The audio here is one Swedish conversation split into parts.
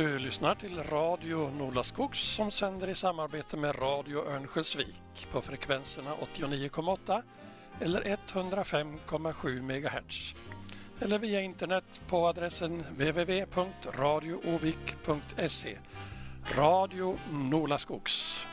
Du lyssnar till Radio Nolaskogs som sänder i samarbete med Radio Örnsköldsvik på frekvenserna 89,8 eller 105,7 MHz. Eller via internet på adressen www.radioovik.se. Radio Nolaskogs.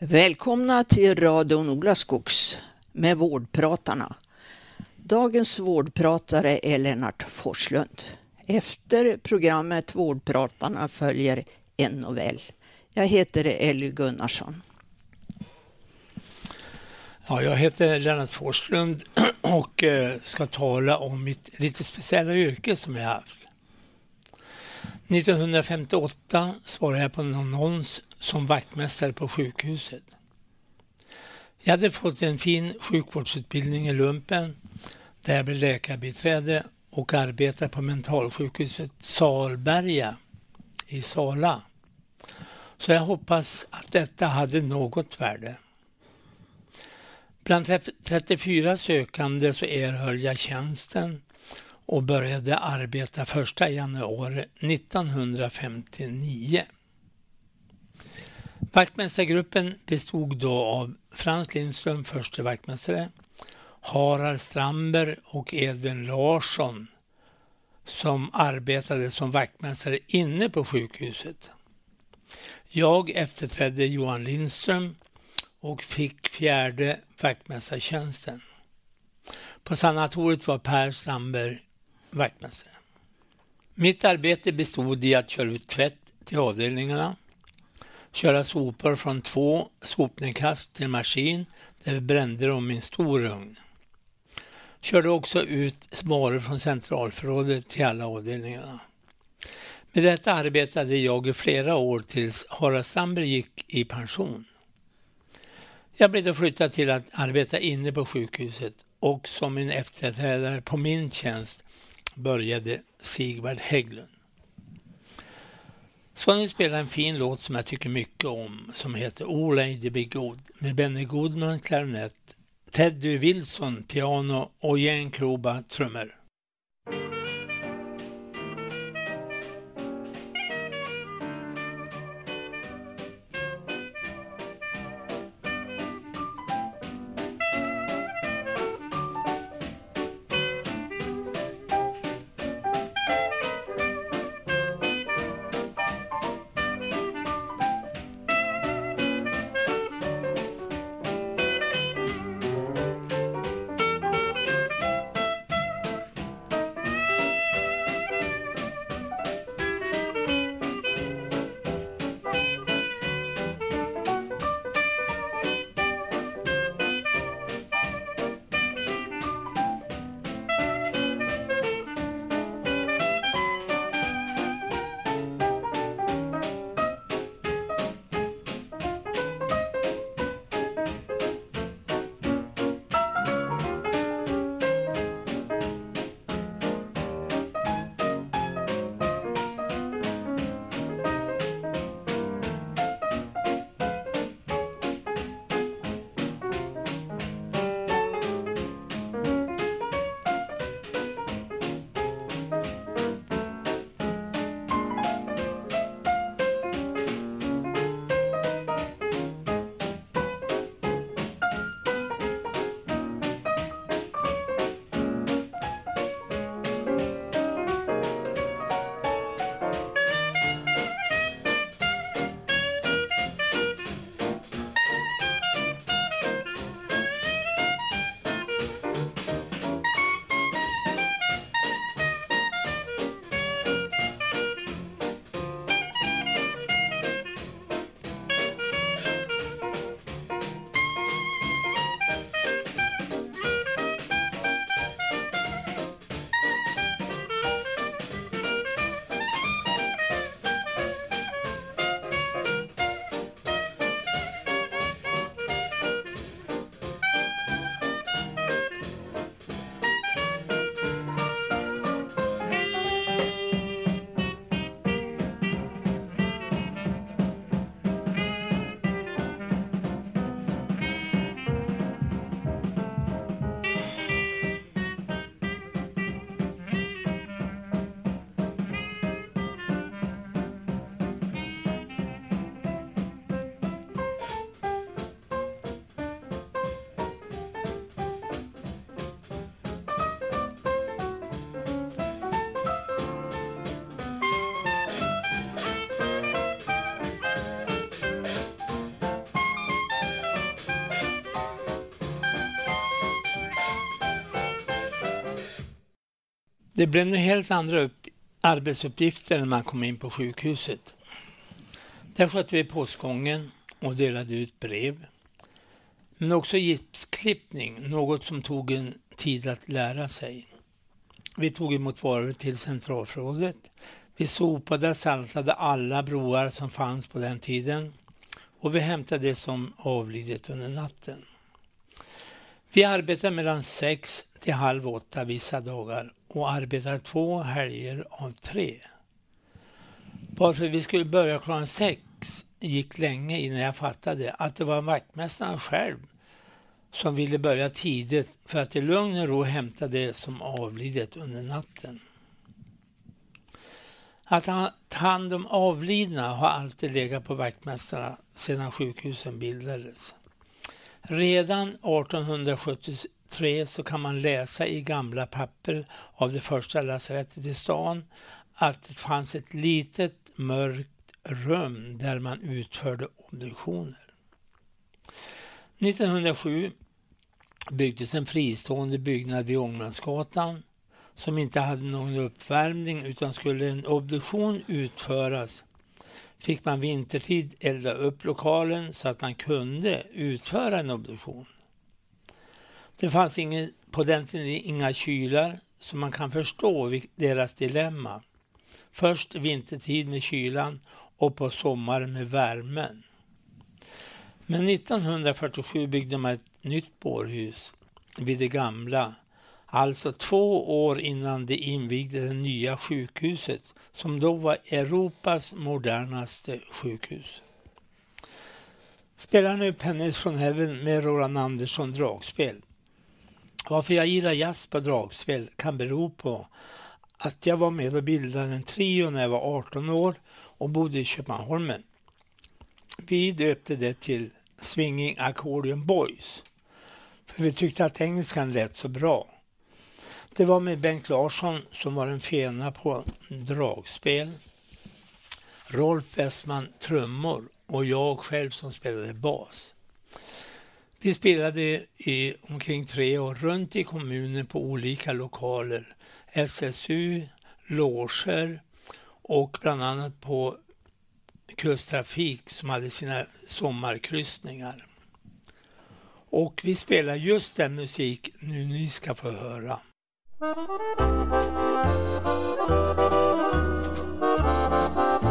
Välkomna till Radio Nolaskogs med Vårdpratarna. Dagens vårdpratare är Lennart Forslund. Efter programmet Vårdpratarna följer en novell. Jag heter Elly Gunnarsson. Ja, jag heter Lennart Forslund och eh, ska tala om mitt lite speciella yrke som jag haft. 1958 svarade jag på en annons som vaktmästare på sjukhuset. Jag hade fått en fin sjukvårdsutbildning i lumpen där jag blev läkarbiträde och arbetade på mentalsjukhuset Salberga i Sala. Så jag hoppas att detta hade något värde. Bland 34 sökande så erhöll jag tjänsten och började arbeta 1 januari 1959. Vaktmästargruppen bestod då av Frans Lindström, förste vaktmästare, Harald Strandberg och Edvin Larsson som arbetade som vaktmästare inne på sjukhuset. Jag efterträdde Johan Lindström och fick fjärde vaktmästartjänsten. På sanatoriet var Per Strandberg vaktmästare. Mitt arbete bestod i att köra ut tvätt till avdelningarna, köra sopor från två sopnedkast till maskin där vi brände dem i en stor ugn. Körde också ut varor från centralförrådet till alla avdelningarna. Med detta arbetade jag i flera år tills Harald Strandberg gick i pension. Jag blev då flyttad till att arbeta inne på sjukhuset och som min efterträdare på min tjänst började Sigvard Hägglund. Ska ni spela en fin låt som jag tycker mycket om som heter O Lady Be Good med Benny Goodman klarinett, Teddy Wilson piano och Jan Kroba trummor. Det blev nu helt andra upp, arbetsuppgifter när man kom in på sjukhuset. Där skötte vi postgången och delade ut brev. Men också gipsklippning, något som tog en tid att lära sig. Vi tog emot varor till centralförrådet. Vi sopade och saltade alla broar som fanns på den tiden och vi hämtade det som avlidit under natten. Vi arbetade mellan sex till halv åtta vissa dagar och arbetade två helger av tre. Varför vi skulle börja klockan sex gick länge innan jag fattade att det var vaktmästaren själv som ville börja tidigt för att i lugn och ro hämta det som avlidit under natten. Att ta hand om avlidna har alltid legat på vaktmästarna sedan sjukhusen bildades. Redan 3 så kan man läsa i gamla papper av det första lasarettet i stan att det fanns ett litet mörkt rum där man utförde obduktioner. 1907 byggdes en fristående byggnad vid Ångmansgatan som inte hade någon uppvärmning utan skulle en obduktion utföras fick man vintertid elda upp lokalen så att man kunde utföra en obduktion. Det fanns ingen, på den tiden inga kylar så man kan förstå deras dilemma. Först vintertid med kylan och på sommaren med värmen. Men 1947 byggde man ett nytt bårhus vid det gamla, alltså två år innan de invigde det nya sjukhuset som då var Europas modernaste sjukhus. Spelar nu Pennis från Heaven med Roland Andersson dragspel. Varför jag gillar jazz på dragspel kan bero på att jag var med och bildade en trio när jag var 18 år och bodde i Köpmanholmen. Vi döpte det till Swinging Accordion Boys. För vi tyckte att engelskan lät så bra. Det var med Bengt Larsson som var en fena på dragspel. Rolf Westman trummor och jag själv som spelade bas. Vi spelade i omkring tre år runt i kommunen på olika lokaler. SSU, loger och bland annat på Kusttrafik som hade sina sommarkryssningar. Och vi spelar just den musik nu ni ska få höra. Musik.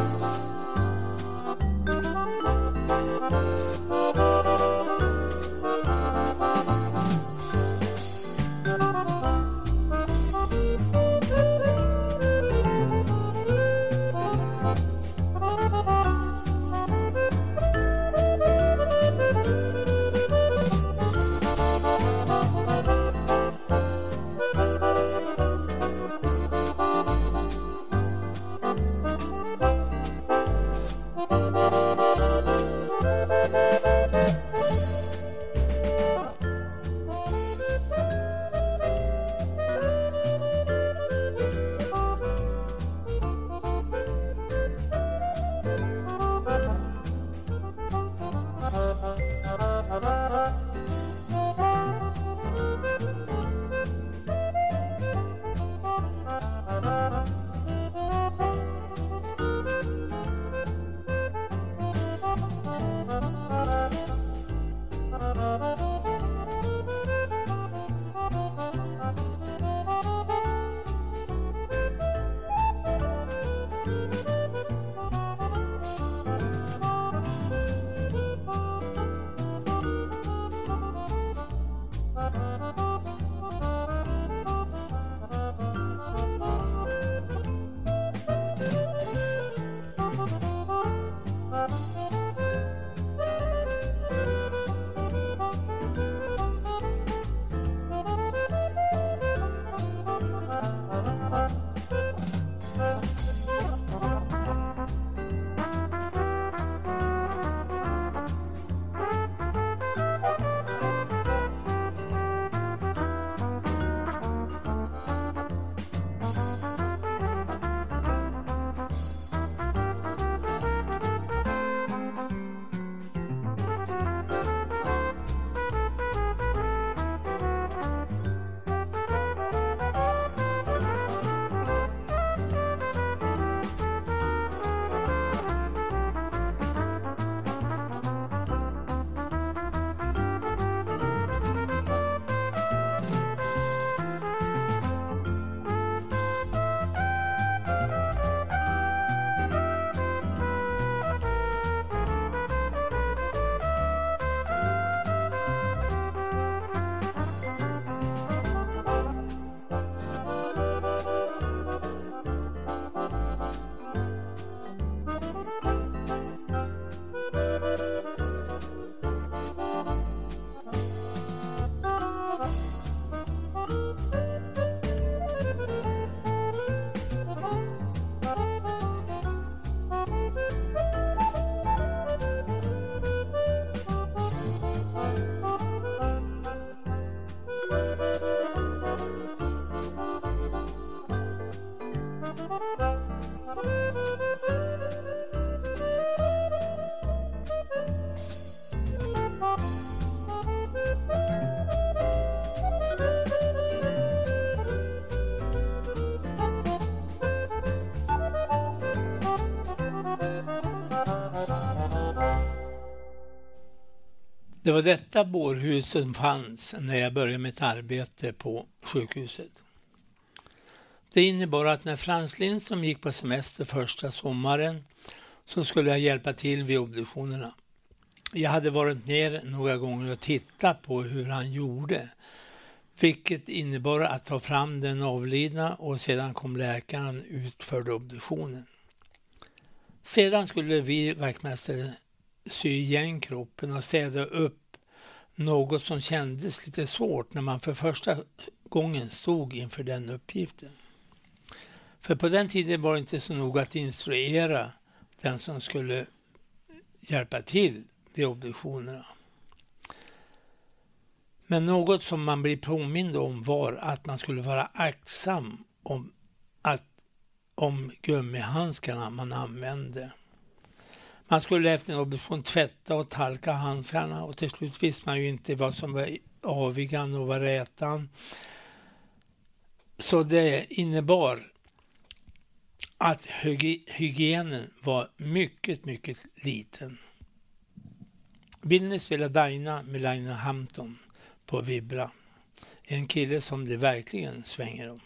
Det var detta bårhus som fanns när jag började mitt arbete på sjukhuset. Det innebar att när Frans Lindström gick på semester första sommaren så skulle jag hjälpa till vid obduktionerna. Jag hade varit ner några gånger och tittat på hur han gjorde. Vilket innebar att ta fram den avlidna och sedan kom läkaren utförde obduktionen. Sedan skulle vi vaktmästare sy igen kroppen och städa upp något som kändes lite svårt när man för första gången stod inför den uppgiften. För på den tiden var det inte så noga att instruera den som skulle hjälpa till vid obduktionerna. Men något som man blev påmind om var att man skulle vara aktsam om, att, om gummihandskarna man använde. Man skulle efter en obduktion tvätta och talka handskarna och till slut visste man ju inte vad som var avigan och vad rätan. Så det innebar att hygienen var mycket, mycket liten. Vilnis ville Daina med Laina Hampton på Vibra? En kille som det verkligen svänger om.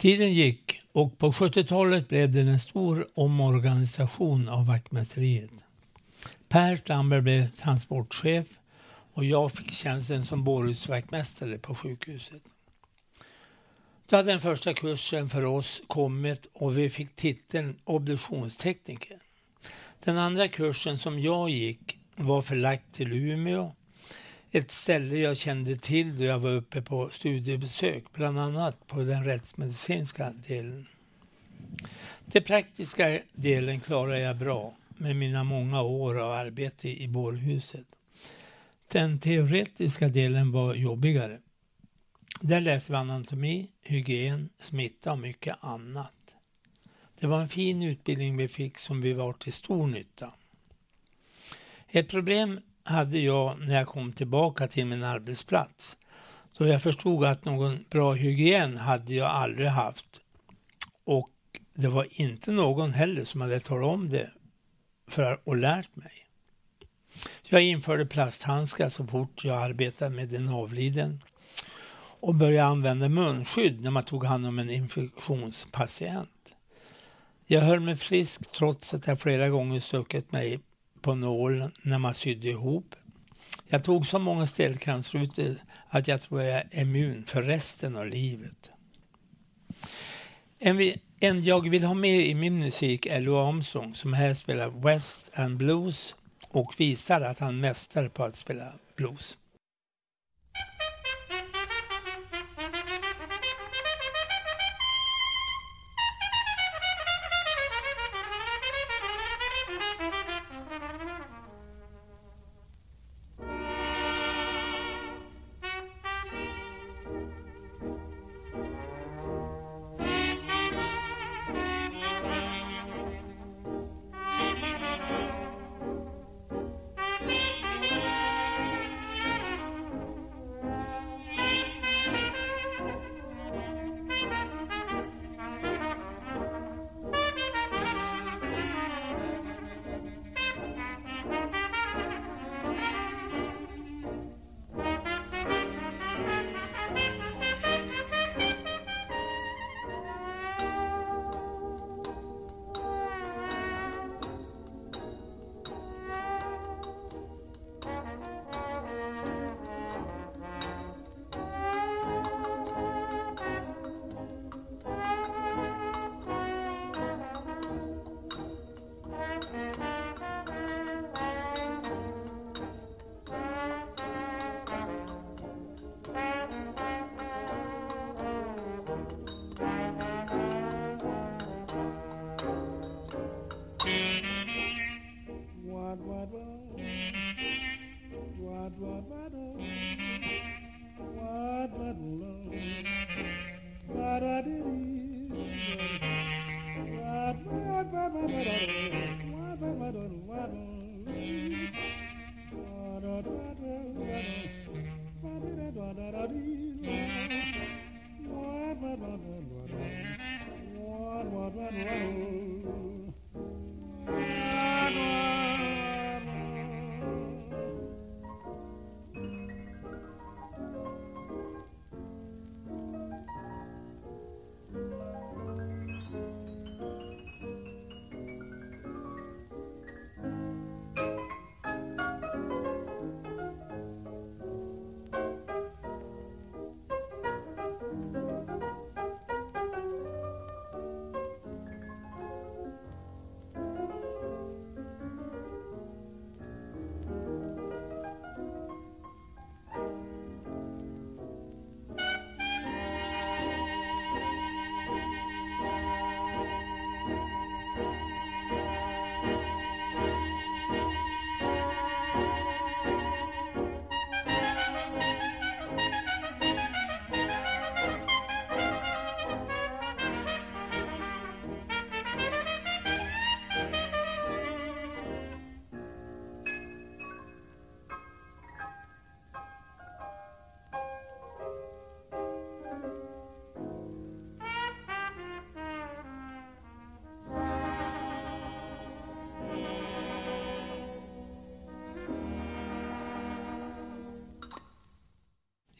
Tiden gick och på 70-talet blev det en stor omorganisation av vaktmästeriet. Per Stamberg blev transportchef och jag fick tjänsten som bårhusvaktmästare på sjukhuset. Då hade den första kursen för oss kommit och vi fick titeln obduktionstekniker. Den andra kursen som jag gick var förlagd till Umeå ett ställe jag kände till då jag var uppe på studiebesök, bland annat på den rättsmedicinska delen. Den praktiska delen klarar jag bra med mina många år av arbete i bårhuset. Den teoretiska delen var jobbigare. Där läste vi anatomi, hygien, smitta och mycket annat. Det var en fin utbildning vi fick som vi var till stor nytta. Ett problem hade jag när jag kom tillbaka till min arbetsplats. Då jag förstod att någon bra hygien hade jag aldrig haft. Och det var inte någon heller som hade talat om det för och lärt mig. Jag införde plasthandskar så fort jag arbetade med en avliden och började använda munskydd när man tog hand om en infektionspatient. Jag höll mig frisk trots att jag flera gånger stuckit mig på nålen när man sydde ihop. Jag tog så många stelkrampsrutor att jag tror jag är immun för resten av livet. En, en jag vill ha med i min musik är Lou Armstrong som här spelar West and Blues och visar att han är mästare på att spela blues.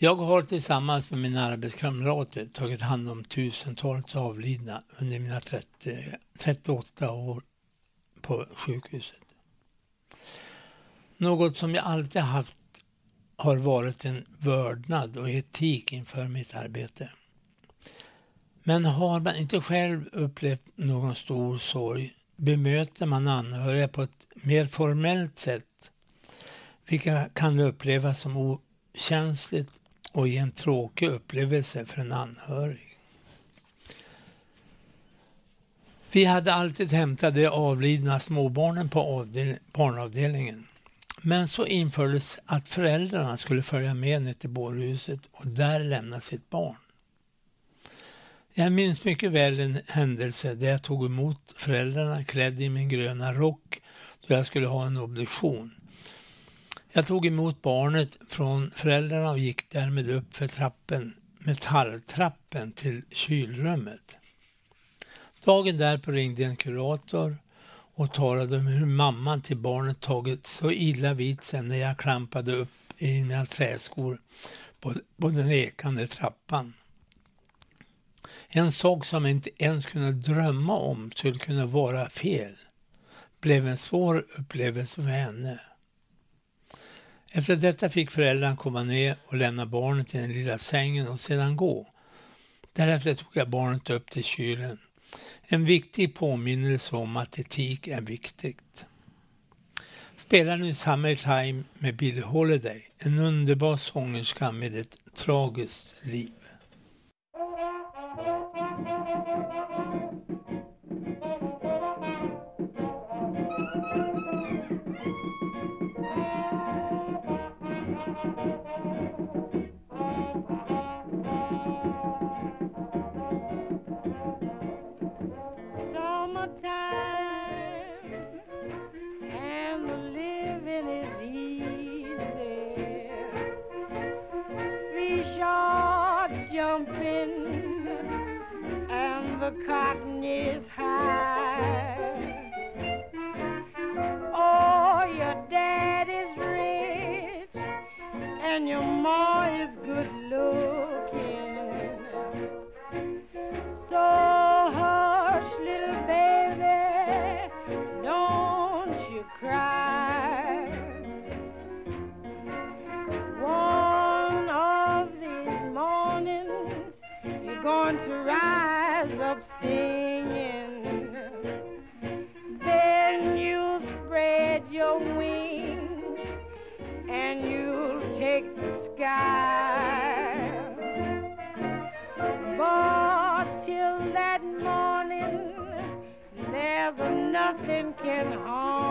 Jag har tillsammans med mina arbetskamrater tagit hand om tusentals avlidna under mina 30, 38 år på sjukhuset. Något som jag alltid haft har varit en vördnad och etik inför mitt arbete. Men har man inte själv upplevt någon stor sorg bemöter man anhöriga på ett mer formellt sätt, vilket kan upplevas som okänsligt och ge en tråkig upplevelse för en anhörig. Vi hade alltid hämtat de avlidna småbarnen på barnavdelningen. Men så infördes att föräldrarna skulle följa med ner till bårhuset och där lämna sitt barn. Jag minns mycket väl en händelse där jag tog emot föräldrarna klädd i min gröna rock då jag skulle ha en obduktion. Jag tog emot barnet från föräldrarna och gick därmed upp för trappen, metalltrappen till kylrummet. Dagen därpå ringde en kurator och talade om hur mamman till barnet tagit så illa vid sig när jag klampade upp i mina träskor på, på den ekande trappan. En sak som jag inte ens kunde drömma om skulle kunna vara fel blev en svår upplevelse för henne. Efter detta fick föräldrarna komma ner och lämna barnet i den lilla sängen och sedan gå. Därefter tog jag barnet upp till kylen. En viktig påminnelse om att etik är viktigt. Spelar nu Summertime med Billie Holiday, en underbar sångerska med ett tragiskt liv. nothing can harm.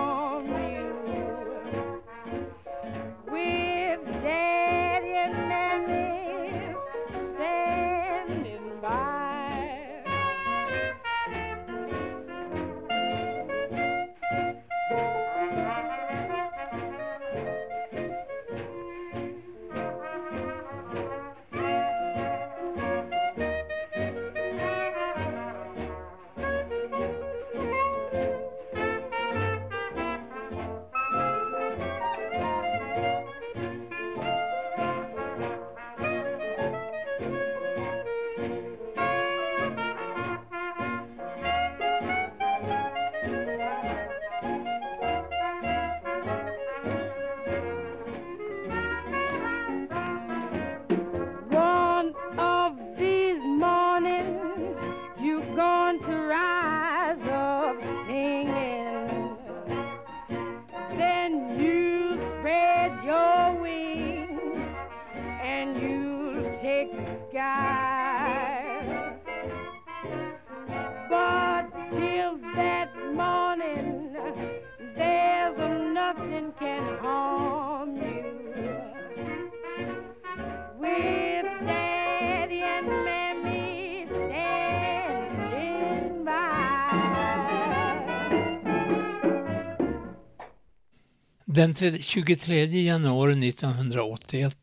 Den 23 januari 1981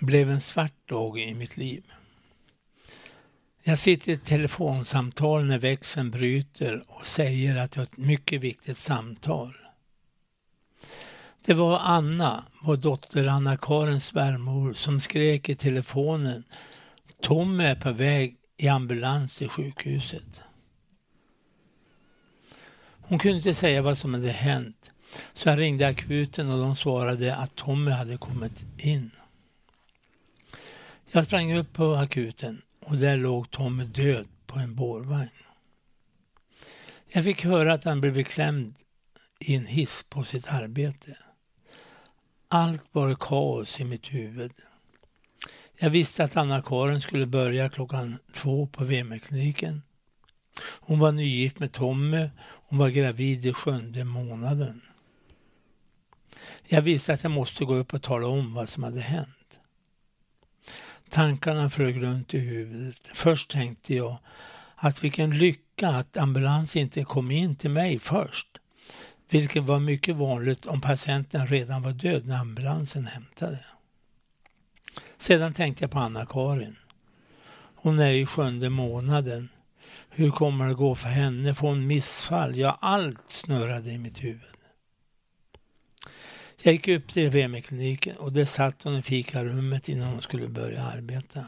blev en svart dag i mitt liv. Jag sitter i ett telefonsamtal när växeln bryter och säger att jag har ett mycket viktigt samtal. Det var Anna, vår dotter Anna-Karins svärmor, som skrek i telefonen Tommy är på väg i ambulans till sjukhuset. Hon kunde inte säga vad som hade hänt så jag ringde akuten och de svarade att Tommy hade kommit in. Jag sprang upp på akuten och där låg Tommy död på en bårvagn. Jag fick höra att han blivit klämd i en hiss på sitt arbete. Allt var kaos i mitt huvud. Jag visste att Anna-Karin skulle börja klockan två på VM-kliniken. Hon var nygift med Tommy. Hon var gravid i sjunde månaden. Jag visste att jag måste gå upp och tala om vad som hade hänt. Tankarna flög runt i huvudet. Först tänkte jag att vilken lycka att ambulans inte kom in till mig först. vilket var mycket vanligt om patienten redan var död när ambulansen hämtade. Sedan tänkte jag på Anna-Karin. Hon är i sjunde månaden. Hur kommer det gå för henne? Får hon missfall? Ja, allt snurrade i mitt huvud. Jag gick upp till VM-kliniken och där satt hon i fikarummet innan hon skulle börja arbeta.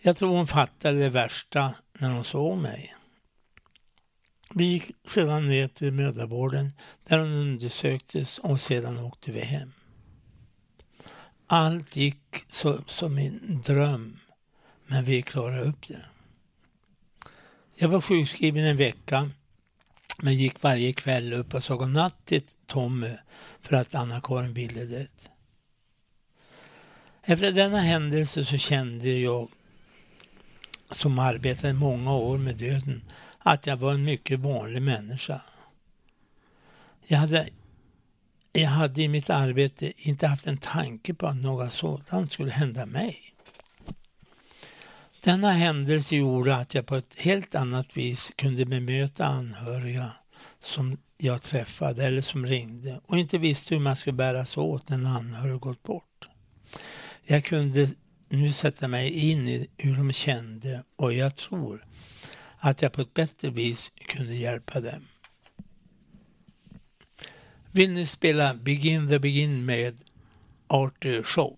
Jag tror hon fattade det värsta när hon såg mig. Vi gick sedan ner till mödravården där hon undersöktes och sedan åkte vi hem. Allt gick så, som en dröm, men vi klarade upp det. Jag var sjukskriven en vecka, men gick varje kväll upp och sa godnatt till Tommy för att Anna-Karin ville det. Efter denna händelse så kände jag, som arbetade många år med döden, att jag var en mycket vanlig människa. Jag hade, jag hade i mitt arbete inte haft en tanke på att något sådant skulle hända mig. Denna händelse gjorde att jag på ett helt annat vis kunde bemöta anhöriga som jag träffade eller som ringde och inte visste hur man skulle bära sig åt när en anhörig gått bort. Jag kunde nu sätta mig in i hur de kände och jag tror att jag på ett bättre vis kunde hjälpa dem. Vill ni spela Begin the Begin med Arthur Shaw?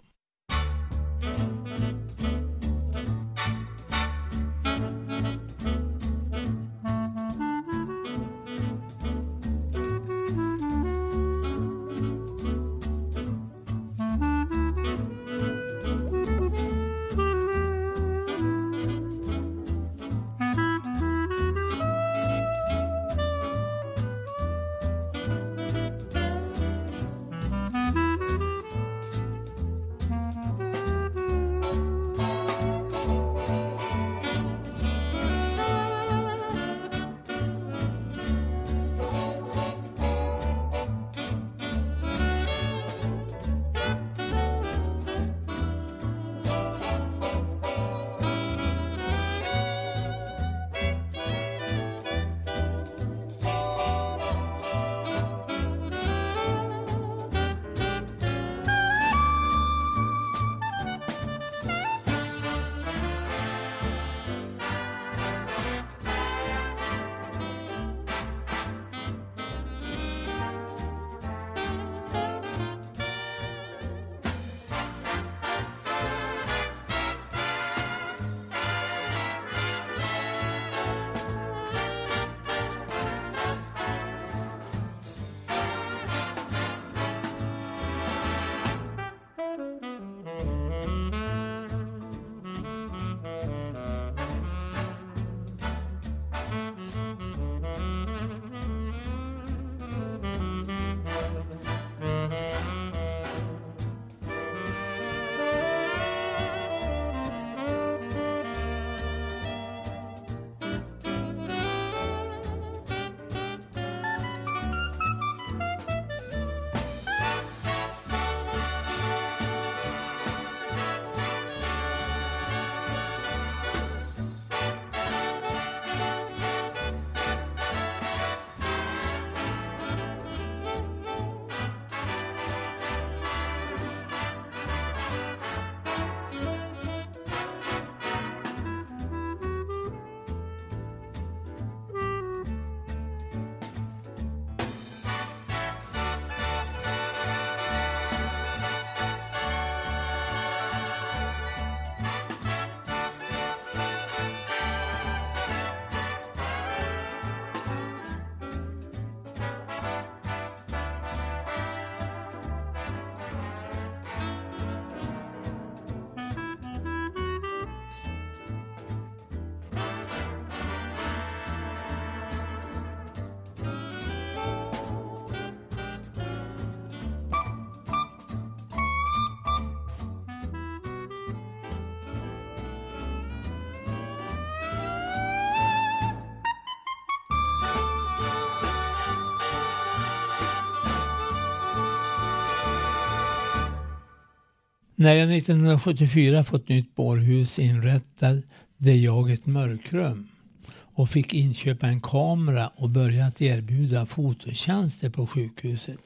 När jag 1974 fått nytt bårhus inrättade jag ett mörkrum och fick inköpa en kamera och börja att erbjuda fototjänster på sjukhuset.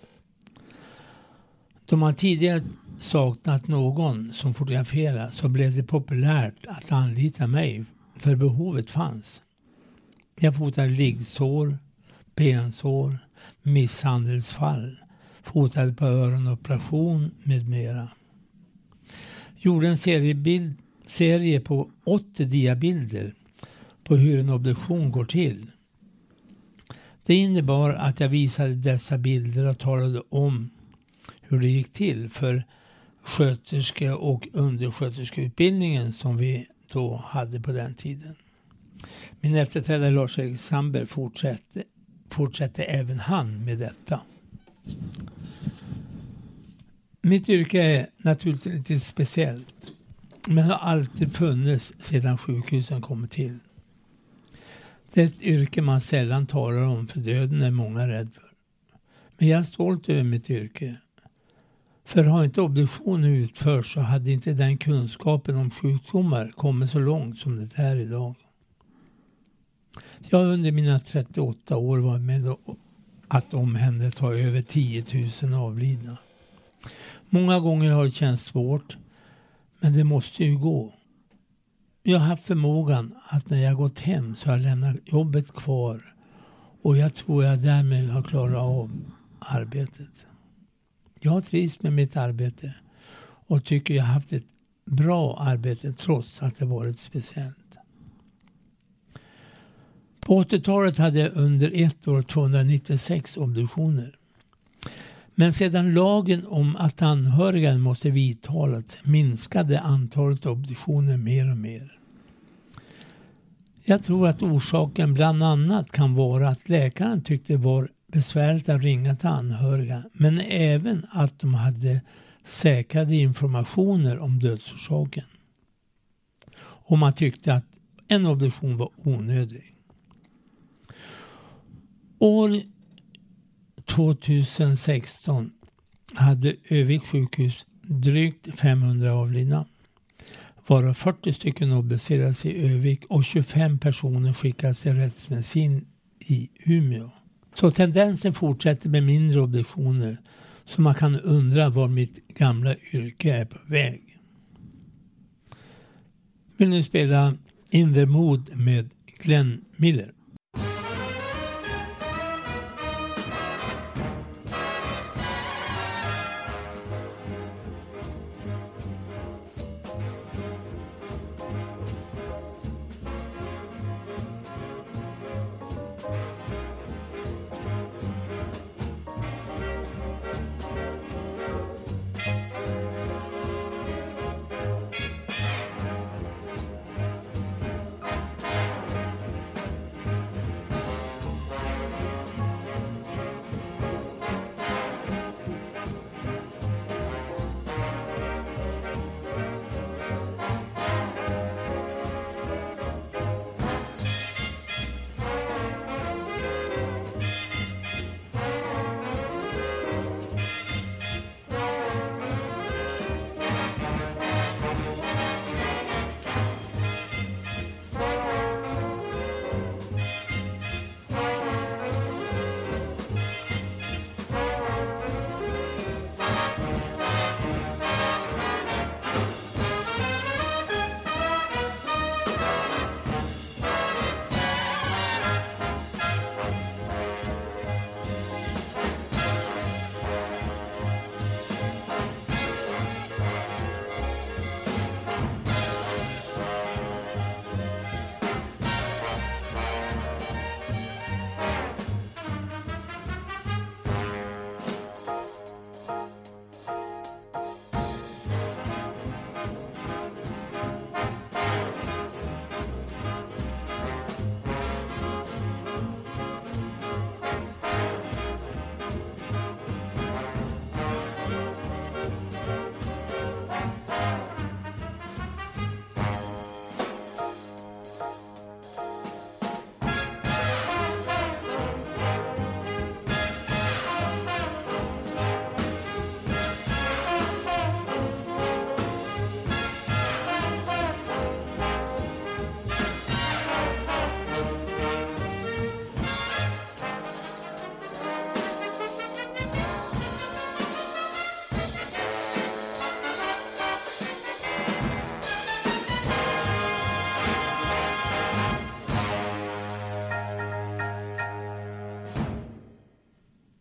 Då man tidigare saknat någon som fotograferar så blev det populärt att anlita mig för behovet fanns. Jag fotade liggsår, bensår, misshandelsfall, fotade på öronoperation med mera. Gjorde en seriebild, serie på 80 diabilder på hur en obduktion går till. Det innebar att jag visade dessa bilder och talade om hur det gick till för sköterske och undersköterskeutbildningen som vi då hade på den tiden. Min efterträdare Lars-Erik Sandberg fortsatte, fortsatte även han med detta. Mitt yrke är naturligtvis lite speciellt men har alltid funnits sedan sjukhusen kom till. Det är ett yrke man sällan talar om för döden är många rädd för. Men jag är stolt över mitt yrke. För har inte obduktionen utförts så hade inte den kunskapen om sjukdomar kommit så långt som det är idag. Jag har under mina 38 år varit med att omhänderta över 10 000 avlidna. Många gånger har det känts svårt, men det måste ju gå. Jag har haft förmågan att när jag gått hem så har jag lämnat jobbet kvar och jag tror jag därmed har klarat av arbetet. Jag har trivts med mitt arbete och tycker jag har haft ett bra arbete trots att det varit speciellt. På 80-talet hade jag under ett år 296 obduktioner. Men sedan lagen om att anhöriga måste vidtalas minskade antalet obduktioner mer och mer. Jag tror att orsaken bland annat kan vara att läkaren tyckte det var besvärligt att ringa till anhöriga men även att de hade säkrade informationer om dödsorsaken. Och man tyckte att en obduktion var onödig. År 2016 hade Övik sjukhus drygt 500 avlidna. Varav 40 stycken obducerades i Övik och 25 personer skickades till rättsmedicin i Umeå. Så tendensen fortsätter med mindre obduktioner. Så man kan undra var mitt gamla yrke är på väg. Vill nu spela In the Mood med Glenn Miller.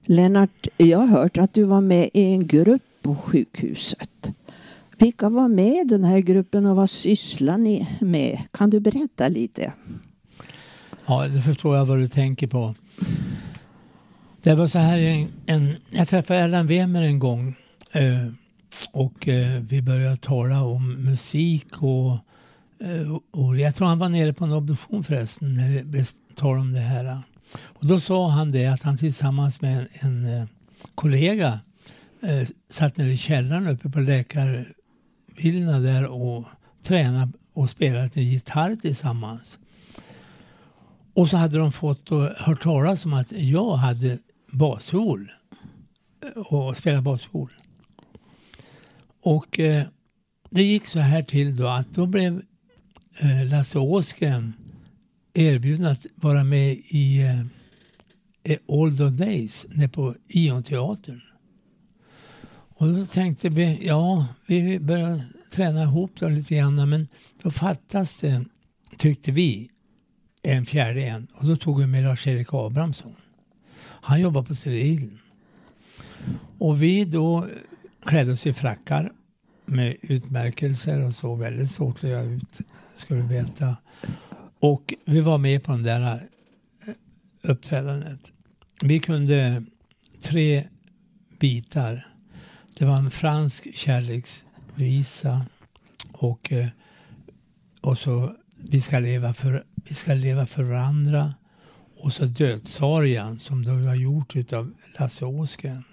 Lennart, jag har hört att du var med i en grupp på sjukhuset. Vilka var med i den här gruppen och vad sysslar ni med? Kan du berätta lite? Ja, det förstår jag vad du tänker på. Det var så här, en, en jag träffade Erland Wemer en gång eh, och eh, vi började tala om musik och, eh, och jag tror han var nere på en obduktion förresten när det blev tal om det här. Och då sa han det att han tillsammans med en, en eh, kollega eh, satt nere i källaren uppe på läkarvillorna där och tränade och spelade lite gitarr tillsammans. Och så hade de fått och hört talas om att jag hade basfiol eh, och spelade basfiol. Och eh, det gick så här till då att då blev eh, Lasse Åsgren erbjuden att vara med i eh, eh Old Days nere på Ionteatern. Och då tänkte vi, ja, vi börjar träna ihop då lite grann men då fattas det, tyckte vi, en fjärde en. Och då tog vi med Lars-Erik Abrahamsson. Han jobbar på sterilen. Och vi då eh, klädde oss i frackar med utmärkelser och så väldigt svårt att göra ut, ska du veta. Och vi var med på det där eh, uppträdandet. Vi kunde tre bitar. Det var en fransk kärleksvisa och, eh, och så vi ska, leva för, vi ska leva för varandra och så Dödsarian som då var gjort av Lasse Åsgren.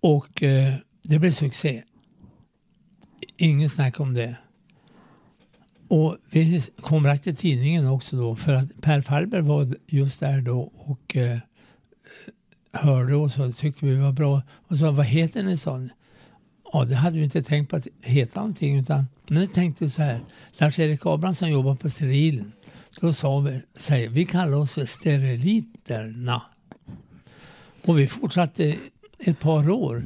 Och eh, det blev succé. Ingen snack om det. Och vi kom rakt i tidningen också då för att Per Farber var just där då och eh, hörde oss och tyckte vi var bra. Och sa, vad heter ni? sån? Ja, det hade vi inte tänkt på att heta någonting utan men jag tänkte så här. Lars-Erik Abrahamsson jobbar på Sterilen. Då sa vi, säger, vi kallar oss för Steriliterna. Och vi fortsatte ett par år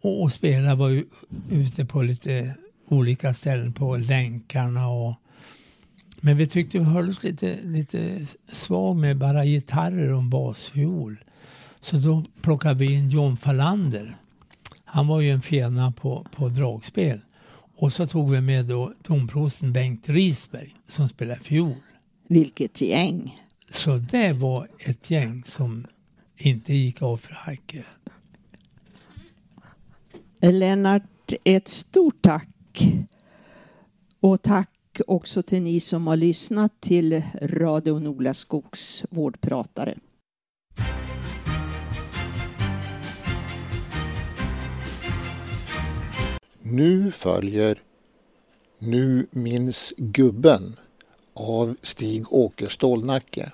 och, och spelade, var ute på lite olika ställen på länkarna och men vi tyckte vi höll oss lite, lite svag med bara gitarrer och en basfiol. Så då plockade vi in John Falander. Han var ju en fena på, på dragspel. Och så tog vi med då domprosten Bengt Risberg som spelade fiol. Vilket gäng! Så det var ett gäng som inte gick av för hajker. Lennart, ett stort tack. Och tack också till ni som har lyssnat till Radio Nola Skogs vårdpratare. Nu följer Nu minns gubben av Stig-Åke Stålnacke.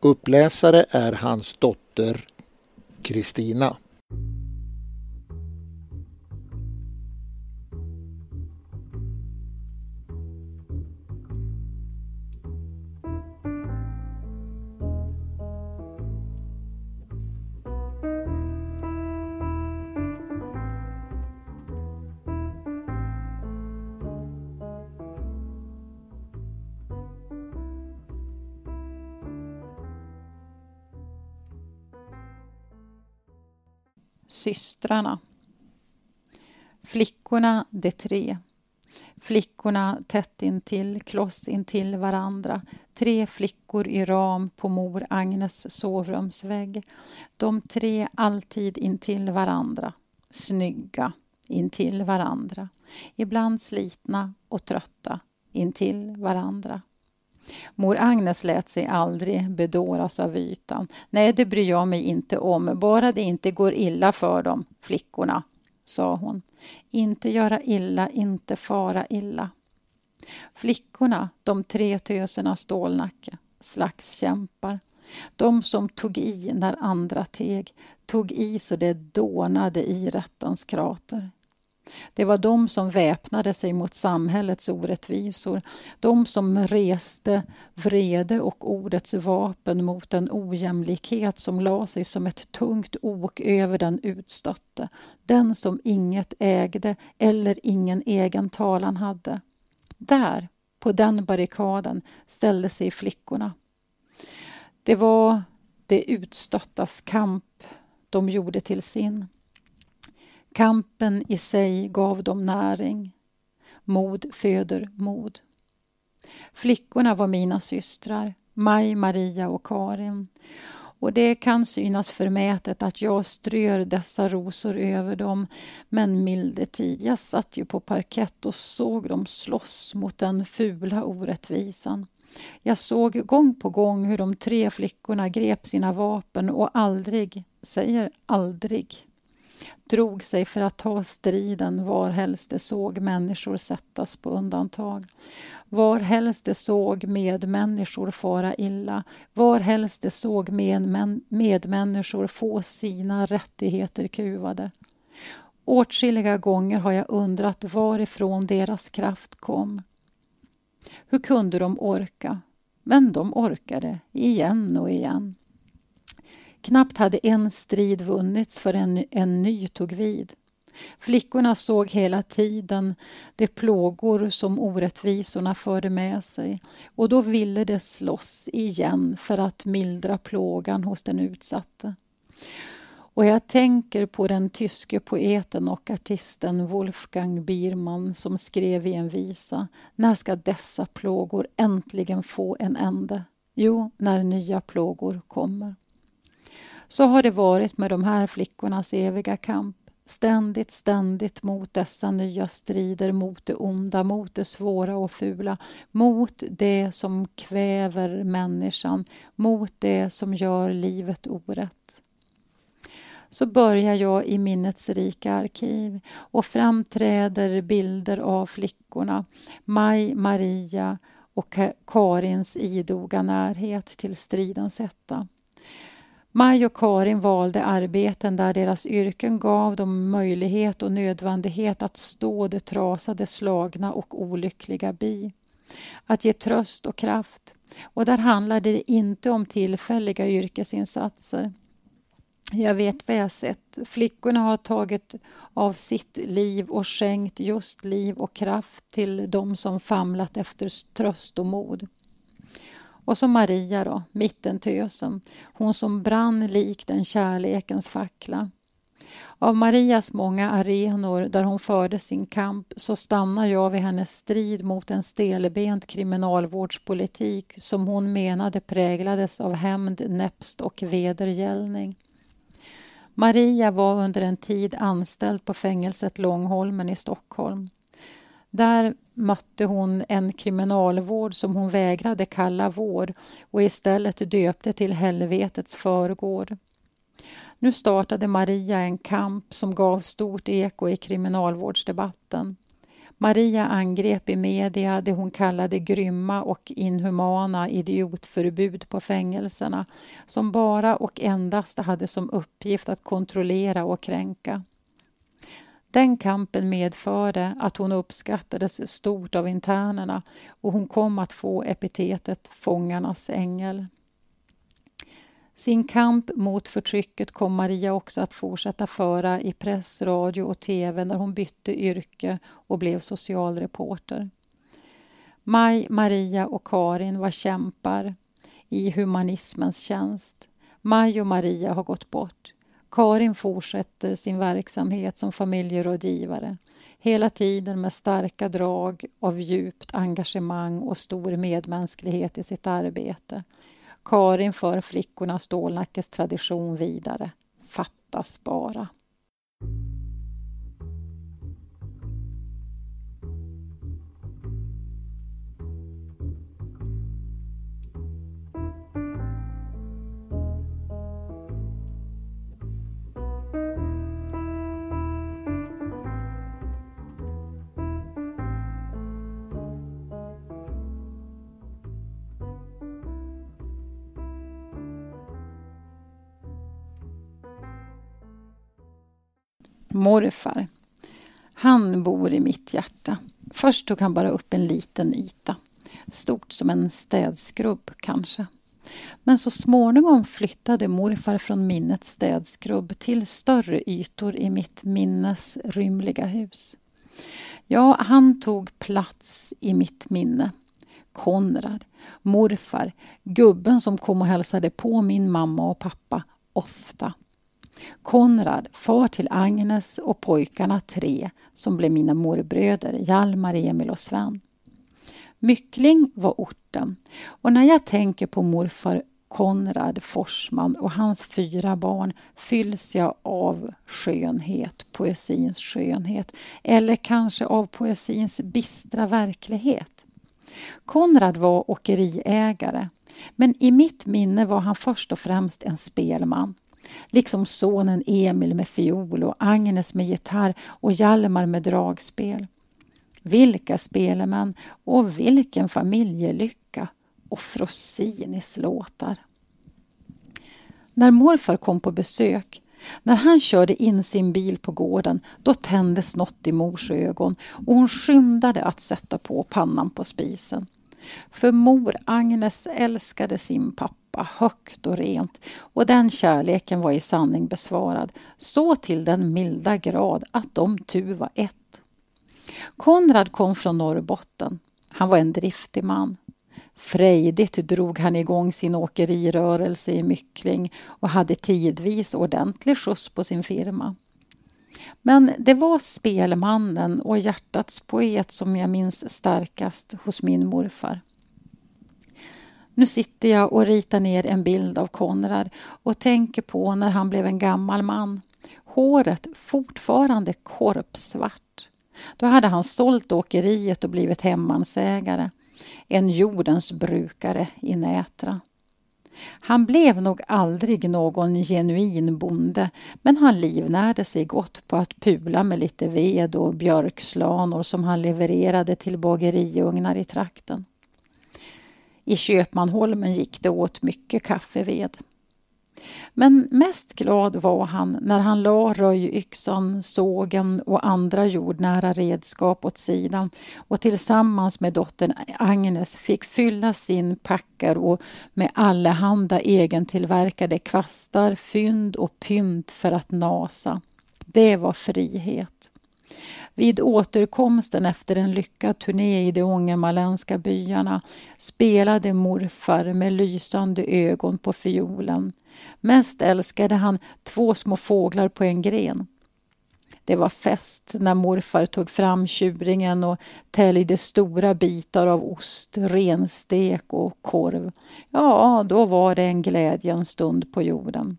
Uppläsare är hans dotter Kristina. Systrarna. Flickorna de tre. Flickorna tätt intill, kloss intill varandra. Tre flickor i ram på mor Agnes sovrumsvägg. De tre alltid intill varandra. Snygga intill varandra. Ibland slitna och trötta intill varandra. Mor Agnes lät sig aldrig bedåras av ytan. Nej, det bryr jag mig inte om, bara det inte går illa för dem, flickorna, sa hon. Inte göra illa, inte fara illa. Flickorna, de tre töserna Stålnacke, slagskämpar. De som tog i när andra teg, tog i så det dånade i rättens krater. Det var de som väpnade sig mot samhällets orättvisor, de som reste vrede och ordets vapen mot den ojämlikhet som la sig som ett tungt ok över den utstötte, den som inget ägde eller ingen egen talan hade. Där, på den barrikaden, ställde sig flickorna. Det var de utstöttas kamp de gjorde till sin. Kampen i sig gav dem näring. Mod föder mod. Flickorna var mina systrar, Maj, Maria och Karin. Och det kan synas förmätet att jag strör dessa rosor över dem, men milde tid, jag satt ju på parkett och såg dem slåss mot den fula orättvisan. Jag såg gång på gång hur de tre flickorna grep sina vapen och aldrig, säger aldrig, drog sig för att ta striden varhelst de såg människor sättas på undantag. Varhelst de såg medmänniskor fara illa, varhelst de såg med medmänniskor få sina rättigheter kuvade. Åtskilliga gånger har jag undrat varifrån deras kraft kom. Hur kunde de orka? Men de orkade, igen och igen. Knappt hade en strid vunnits förrän en ny tog vid. Flickorna såg hela tiden de plågor som orättvisorna förde med sig och då ville de slåss igen för att mildra plågan hos den utsatte. Och jag tänker på den tyske poeten och artisten Wolfgang Biermann som skrev i en visa När ska dessa plågor äntligen få en ände? Jo, när nya plågor kommer. Så har det varit med de här flickornas eviga kamp. Ständigt, ständigt mot dessa nya strider, mot det onda, mot det svåra och fula, mot det som kväver människan, mot det som gör livet orätt. Så börjar jag i minnets rika arkiv och framträder bilder av flickorna, Maj, Maria och Karins idoga närhet till stridens hetta. Maj och Karin valde arbeten där deras yrken gav dem möjlighet och nödvändighet att stå det trasade, slagna och olyckliga bi. Att ge tröst och kraft. Och där handlade det inte om tillfälliga yrkesinsatser. Jag vet vad jag sett. Flickorna har tagit av sitt liv och skänkt just liv och kraft till de som famlat efter tröst och mod. Och så Maria då, mittentösen, hon som brann likt en kärlekens fackla. Av Marias många arenor där hon förde sin kamp så stannar jag vid hennes strid mot en stelbent kriminalvårdspolitik som hon menade präglades av hämnd, näpst och vedergällning. Maria var under en tid anställd på fängelset Långholmen i Stockholm. Där mötte hon en kriminalvård som hon vägrade kalla vår och istället döpte till helvetets förgård. Nu startade Maria en kamp som gav stort eko i kriminalvårdsdebatten. Maria angrep i media det hon kallade grymma och inhumana idiotförbud på fängelserna som bara och endast hade som uppgift att kontrollera och kränka. Den kampen medförde att hon uppskattades stort av internerna och hon kom att få epitetet Fångarnas ängel. Sin kamp mot förtrycket kom Maria också att fortsätta föra i press, radio och tv när hon bytte yrke och blev socialreporter. Maj, Maria och Karin var kämpar i humanismens tjänst. Maj och Maria har gått bort. Karin fortsätter sin verksamhet som familjerådgivare hela tiden med starka drag av djupt engagemang och stor medmänsklighet i sitt arbete. Karin för flickorna Stålnackes tradition vidare. Fattas bara. Morfar. Han bor i mitt hjärta. Först tog han bara upp en liten yta. Stort som en städskrubb kanske. Men så småningom flyttade morfar från minnets städskrubb till större ytor i mitt minnes rymliga hus. Ja, han tog plats i mitt minne. Konrad, morfar, gubben som kom och hälsade på min mamma och pappa ofta. Konrad, far till Agnes och pojkarna tre som blev mina morbröder Hjalmar, Emil och Sven. Myckling var orten och när jag tänker på morfar Konrad Forsman och hans fyra barn fylls jag av skönhet, poesins skönhet eller kanske av poesins bistra verklighet. Konrad var åkeriägare men i mitt minne var han först och främst en spelman. Liksom sonen Emil med fiol och Agnes med gitarr och Hjalmar med dragspel. Vilka spelemän och vilken familjelycka och Frosinis låtar. När morfar kom på besök, när han körde in sin bil på gården, då tändes något i mors ögon och hon skyndade att sätta på pannan på spisen. För mor Agnes älskade sin pappa högt och rent och den kärleken var i sanning besvarad, så till den milda grad att de tu var ett. Konrad kom från Norrbotten. Han var en driftig man. Frejdigt drog han igång sin åkerirörelse i Myckling och hade tidvis ordentlig skjuts på sin firma. Men det var spelmannen och hjärtats poet som jag minns starkast hos min morfar. Nu sitter jag och ritar ner en bild av Konrad och tänker på när han blev en gammal man. Håret fortfarande korpsvart. Då hade han sålt åkeriet och blivit hemmansägare en jordens brukare i Nätra. Han blev nog aldrig någon genuin bonde men han livnärde sig gott på att pula med lite ved och björkslanor som han levererade till bageriugnar i trakten. I Köpmanholmen gick det åt mycket kaffeved. Men mest glad var han när han la röjyxan, sågen och andra jordnära redskap åt sidan och tillsammans med dottern Agnes fick fylla sin packar med allehanda egentillverkade kvastar, fynd och pynt för att nasa. Det var frihet. Vid återkomsten efter en lyckad turné i de ångermanländska byarna spelade morfar med lysande ögon på fiolen Mest älskade han två små fåglar på en gren. Det var fest när morfar tog fram tjuringen och täljde stora bitar av ost, renstek och korv. Ja, då var det en glädjens stund på jorden.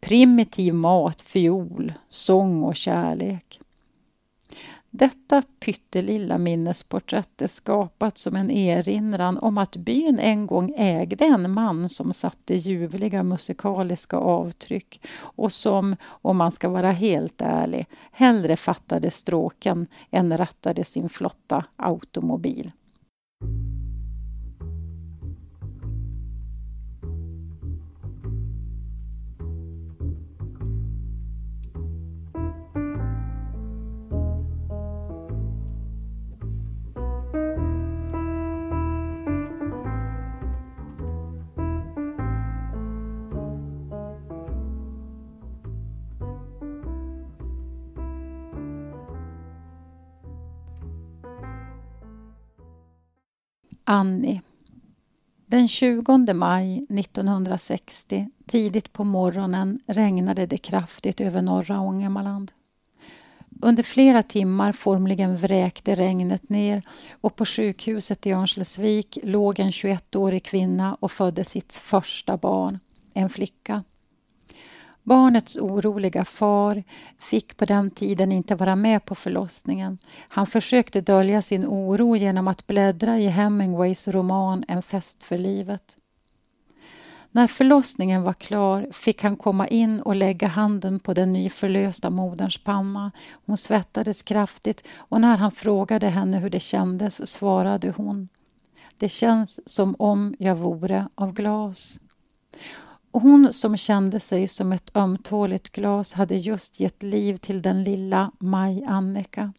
Primitiv mat, fiol, sång och kärlek. Detta pyttelilla minnesporträtt är skapat som en erinran om att byn en gång ägde en man som satte ljuvliga musikaliska avtryck och som, om man ska vara helt ärlig, hellre fattade stråken än rattade sin flotta automobil. Annie. Den 20 maj 1960, tidigt på morgonen, regnade det kraftigt över norra Ångermanland. Under flera timmar formligen vräkte regnet ner och på sjukhuset i Örnsköldsvik låg en 21-årig kvinna och födde sitt första barn, en flicka. Barnets oroliga far fick på den tiden inte vara med på förlossningen. Han försökte dölja sin oro genom att bläddra i Hemingways roman En fest för livet. När förlossningen var klar fick han komma in och lägga handen på den nyförlösta moderns panna. Hon svettades kraftigt och när han frågade henne hur det kändes svarade hon Det känns som om jag vore av glas. Hon som kände sig som ett ömtåligt glas hade just gett liv till den lilla Maj Annika.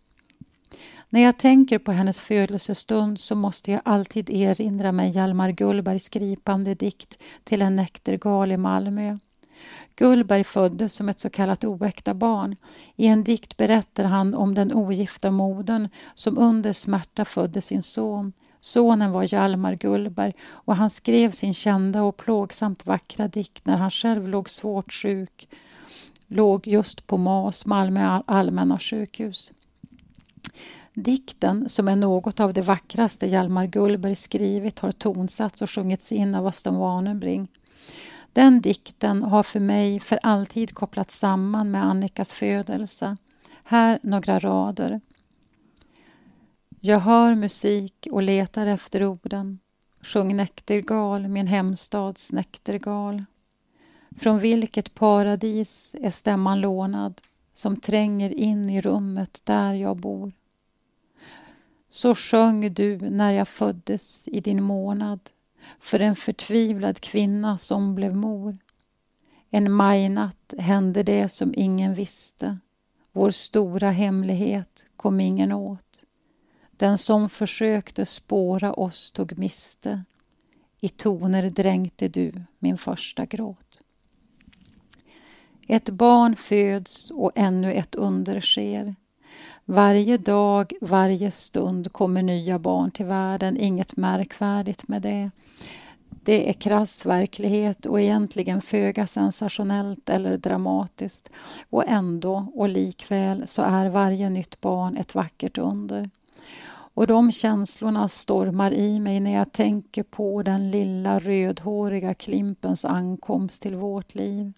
När jag tänker på hennes födelsestund så måste jag alltid erinra mig Hjalmar Gullbergs gripande dikt till en näktergal i Malmö. Gullberg föddes som ett så kallat oäkta barn. I en dikt berättar han om den ogifta modern som under smärta födde sin son. Sonen var Hjalmar Gullberg och han skrev sin kända och plågsamt vackra dikt när han själv låg svårt sjuk, låg just på MAS, Malmö allmänna sjukhus. Dikten, som är något av det vackraste Hjalmar Gullberg skrivit, har tonsatts och sjungits in av Östen Warnerbring. Den dikten har för mig för alltid kopplats samman med Annikas födelse. Här några rader. Jag hör musik och letar efter orden. Sjung näktergal, min hemstads näktergal. Från vilket paradis är stämman lånad som tränger in i rummet där jag bor. Så sjöng du när jag föddes i din månad för en förtvivlad kvinna som blev mor. En majnatt hände det som ingen visste. Vår stora hemlighet kom ingen åt. Den som försökte spåra oss tog miste. I toner dränkte du min första gråt. Ett barn föds och ännu ett under sker. Varje dag, varje stund kommer nya barn till världen, inget märkvärdigt med det. Det är krass verklighet och egentligen föga sensationellt eller dramatiskt. Och ändå, och likväl, så är varje nytt barn ett vackert under. Och de känslorna stormar i mig när jag tänker på den lilla rödhåriga Klimpens ankomst till vårt liv.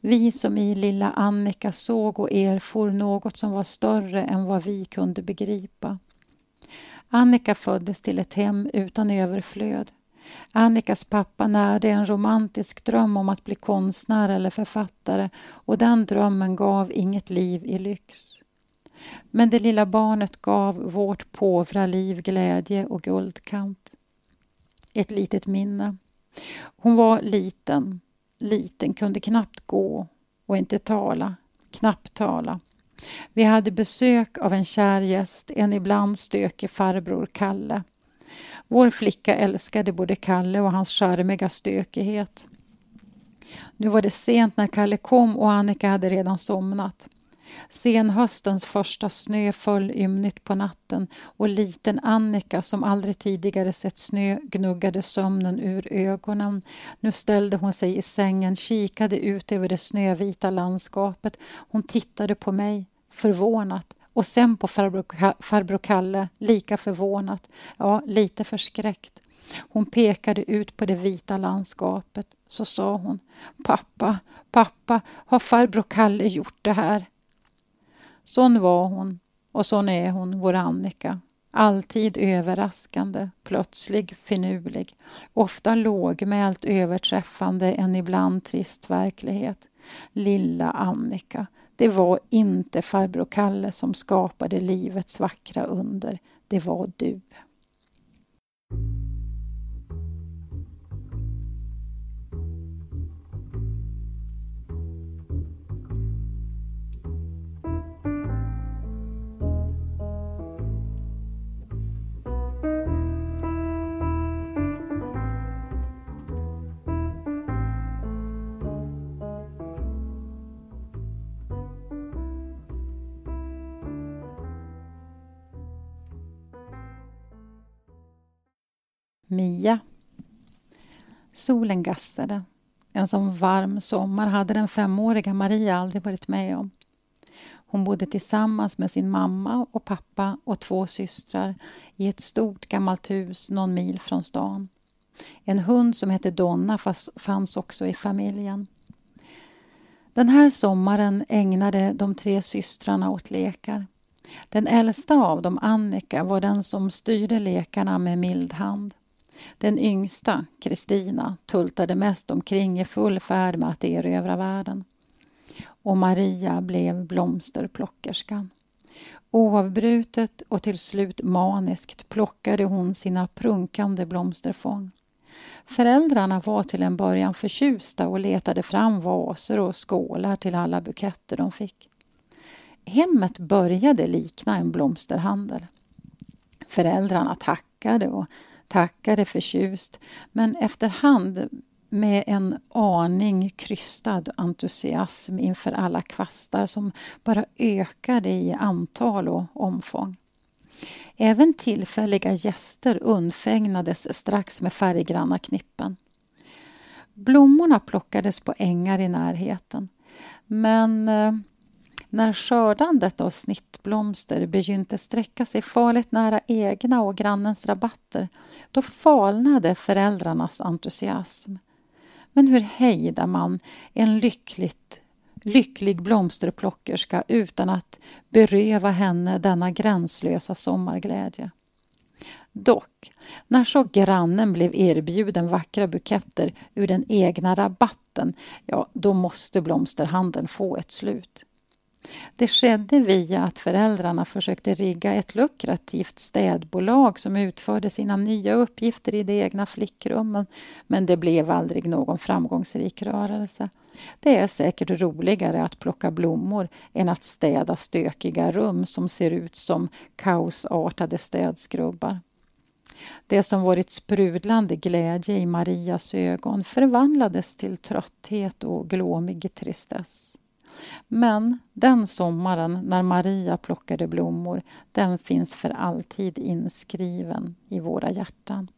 Vi som i lilla Annika såg och erfor något som var större än vad vi kunde begripa. Annika föddes till ett hem utan överflöd. Annikas pappa närde en romantisk dröm om att bli konstnär eller författare och den drömmen gav inget liv i lyx. Men det lilla barnet gav vårt påvra liv glädje och guldkant. Ett litet minne. Hon var liten, liten, kunde knappt gå och inte tala, knappt tala. Vi hade besök av en kär gäst, en ibland stökig farbror Kalle. Vår flicka älskade både Kalle och hans charmiga stökighet. Nu var det sent när Kalle kom och Annika hade redan somnat. Senhöstens första snö föll ymnigt på natten och liten Annika som aldrig tidigare sett snö gnuggade sömnen ur ögonen. Nu ställde hon sig i sängen, kikade ut över det snövita landskapet. Hon tittade på mig, förvånat och sen på farbror, farbror Kalle, lika förvånat, ja, lite förskräckt. Hon pekade ut på det vita landskapet. Så sa hon, pappa, pappa, har farbror Kalle gjort det här? Sån var hon och sån är hon, vår Annika. Alltid överraskande, plötslig, finurlig. Ofta lågmält överträffande en ibland trist verklighet. Lilla Annika. Det var inte farbror Kalle som skapade livets vackra under. Det var du. Mia. Solen gassade. En sån varm sommar hade den femåriga Maria aldrig varit med om. Hon bodde tillsammans med sin mamma och pappa och två systrar i ett stort gammalt hus någon mil från stan. En hund som hette Donna fanns också i familjen. Den här sommaren ägnade de tre systrarna åt lekar. Den äldsta av dem, Annika, var den som styrde lekarna med mild hand. Den yngsta, Kristina, tultade mest omkring i full färd med att erövra världen. Och Maria blev blomsterplockerskan. Oavbrutet och till slut maniskt plockade hon sina prunkande blomsterfång. Föräldrarna var till en början förtjusta och letade fram vaser och skålar till alla buketter de fick. Hemmet började likna en blomsterhandel. Föräldrarna tackade och tackade förtjust men efterhand med en aning krystad entusiasm inför alla kvastar som bara ökade i antal och omfång. Även tillfälliga gäster undfägnades strax med färggranna knippen. Blommorna plockades på ängar i närheten. Men eh, när skördandet av snittblomster begynte sträcka sig farligt nära egna och grannens rabatter då falnade föräldrarnas entusiasm. Men hur hejdar man en lyckligt, lycklig blomsterplockerska utan att beröva henne denna gränslösa sommarglädje? Dock, när så grannen blev erbjuden vackra buketter ur den egna rabatten, ja, då måste blomsterhandeln få ett slut. Det skedde via att föräldrarna försökte rigga ett lukrativt städbolag som utförde sina nya uppgifter i de egna flickrummen, men det blev aldrig någon framgångsrik rörelse. Det är säkert roligare att plocka blommor än att städa stökiga rum som ser ut som kaosartade städskrubbar. Det som varit sprudlande glädje i Marias ögon förvandlades till trötthet och glåmig tristess. Men den sommaren när Maria plockade blommor, den finns för alltid inskriven i våra hjärtan.